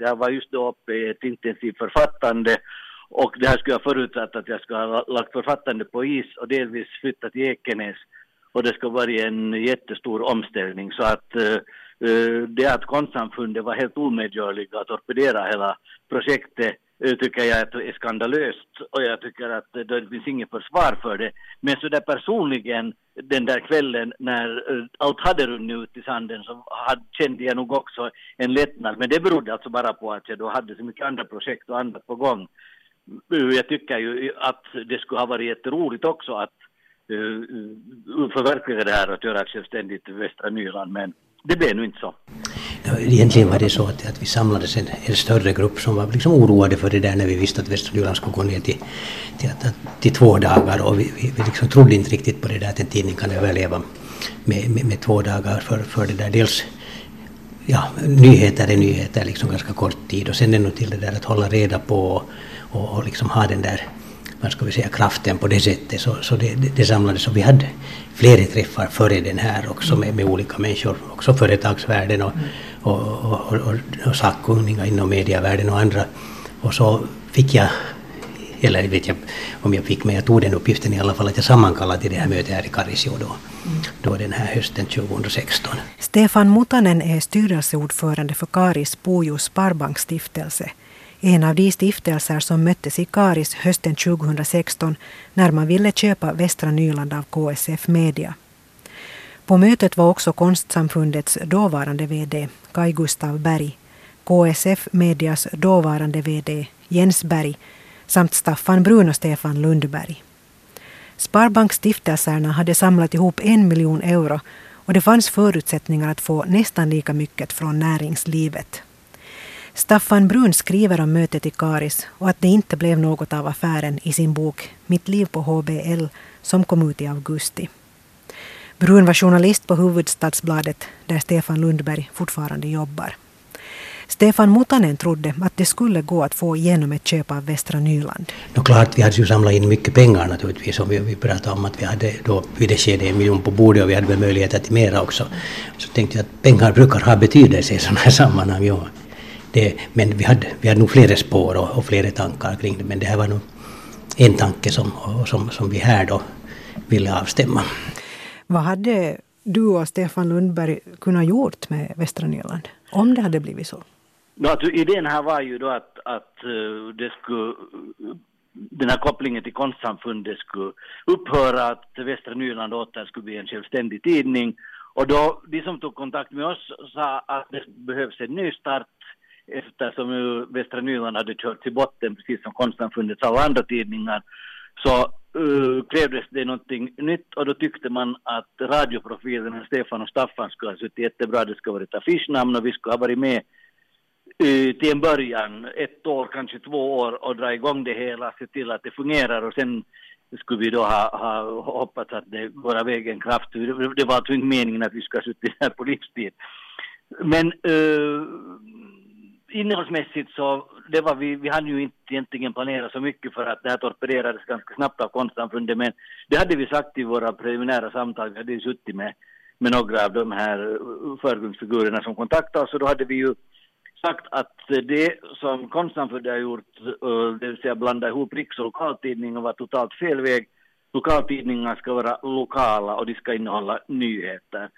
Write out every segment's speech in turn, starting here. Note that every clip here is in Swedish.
jag var just då uppe i ett intensivt författande. Och det här skulle jag förutsatt att jag skulle ha lagt författande på is och delvis flyttat till Ekenäs. Och det skulle varit en jättestor omställning. Så att uh, det att konstsamfundet var helt omedgörliga att torpedera hela projektet uh, Eh, tycker jag är skandalöst och jag tycker att det finns inget försvar för det. Men så där personligen den där kvällen när eh, allt hade runnit ut i sanden så hade, kände jag nog också en lättnad. Men det berodde alltså bara på att jag då hade så mycket andra projekt och annat på gång. Eh, jag tycker ju att det skulle ha varit jätteroligt också att uh, förverkliga det här att göra ett självständigt västra Nyland, men det blev nu inte så. Egentligen var det så att, att vi samlades en, en, större grupp som var liksom oroade för det där när vi visste att Västra Nyland skulle gå ner till, till, till två dagar och vi, vi, vi liksom trodde inte riktigt på det där att en tidning kan överleva med, med, med två dagar för, för det där. Dels ja, nyheter är nyheter liksom ganska kort tid och sen ännu till det där att hålla reda på och, och liksom ha den där vad ska vi säga, kraften på det sättet. Så, så det, det, det samlades och vi hade flera träffar före den här också med, med olika människor, också företagsvärlden och, och, och, och, och sakkunniga inom medievärlden och andra. Och så fick jag eller vet jag om jag fick, men jag tog den uppgiften i alla fall att jag sammankallade till det här mötet här i Karisio då, mm. då den här hösten 2016. Stefan Mutanen är styrelseordförande för Karis Bojo Sparbanksstiftelse en av de stiftelser som möttes i Karis hösten 2016 när man ville köpa Västra Nyland av KSF Media. På mötet var också Konstsamfundets dåvarande VD Kai Gustav Berg, KSF Medias dåvarande VD Jens Berg samt Staffan Brun och Stefan Lundberg. Sparbanksstiftelserna hade samlat ihop en miljon euro och det fanns förutsättningar att få nästan lika mycket från näringslivet. Staffan Brun skriver om mötet i Karis och att det inte blev något av affären i sin bok Mitt liv på HBL som kom ut i augusti. Brun var journalist på Huvudstadsbladet där Stefan Lundberg fortfarande jobbar. Stefan Mutanen trodde att det skulle gå att få igenom ett köp av Västra Nyland. No, klart, vi hade ju samlat in mycket pengar naturligtvis. Och vi, vi pratade om att vi hade då vid det skedet en miljon på bordet och vi hade väl möjligheter till mera också. Så tänkte jag att pengar brukar ha betydelse i sådana här sammanhang. Ja det, men vi hade, vi hade nog flera spår och, och flera tankar kring det, men det här var nog en tanke som, som, som vi här då ville avstämma. Vad hade du och Stefan Lundberg kunnat gjort med Västra Nyland om det hade blivit så? No, alltså, idén här var ju då att, att uh, det skulle den här kopplingen till konstsamfundet skulle upphöra, att Västra Nyland åter skulle bli en självständig tidning. Och då, de som tog kontakt med oss sa att det behövs en ny start eftersom ju Västra Nyland hade kört till botten, precis som Konstsamfundets alla andra tidningar, så uh, krävdes det någonting nytt och då tyckte man att radioprofilerna Stefan och Staffan skulle ha suttit jättebra, det skulle ha varit affischnamn och vi skulle ha varit med uh, till en början, ett år, kanske två år och dra igång det hela, se till att det fungerar och sen skulle vi då ha, ha hoppats att det går av egen kraft. Det var alltså inte meningen att vi skulle ha suttit här på livstid. Men uh, innehållsmässigt så, det var vi, vi hade ju inte egentligen planerat så mycket för att det här torpederades ganska snabbt av konstsamfundet, men det hade vi sagt i våra preliminära samtal, vi hade ju suttit med, med några av de här uh, förgrundsfigurerna som kontaktade oss, och då hade vi ju sagt att det som konstsamfundet har gjort, uh, det vill säga blanda ihop riks och lokaltidningar, var totalt fel väg. Lokaltidningar ska vara lokala och de ska innehålla nyheter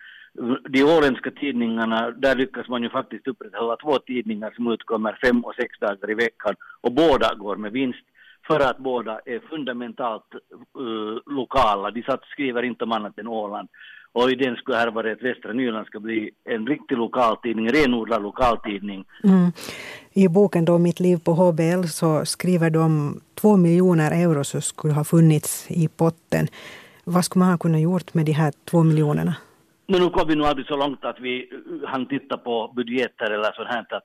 de åländska tidningarna, där lyckas man ju faktiskt upprätthålla två tidningar som utkommer fem och sex dagar i veckan och båda går med vinst för att båda är fundamentalt uh, lokala. De satt, skriver inte om annat än Åland. Och i den skulle här vara att Västra Nyland ska bli en riktig lokaltidning, renodlad lokaltidning. Mm. I boken då Mitt liv på HBL så skriver de om två miljoner euro som skulle ha funnits i potten. Vad skulle man ha kunnat gjort med de här två miljonerna? Men nu kom vi nog aldrig så långt att vi hann titta på budgeter eller sånt här. Att,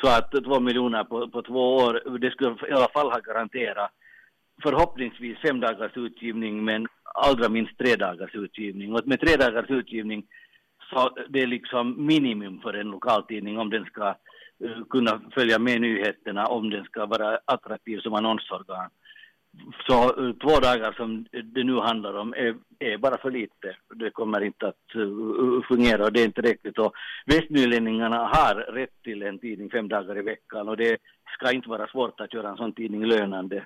så att två miljoner på, på två år, det skulle i alla fall ha garanterat förhoppningsvis fem dagars utgivning men allra minst tre dagars utgivning. Och med tre dagars utgivning så det är liksom minimum för en lokaltidning om den ska eh, kunna följa med nyheterna, om den ska vara attraktiv som annonsorgan så eh, två dagar som det nu handlar om är, är bara för lite. Det kommer inte att uh, fungera och det är inte riktigt. Och västnylänningarna har rätt till en tidning fem dagar i veckan och det ska inte vara svårt att göra en sån tidning lönande.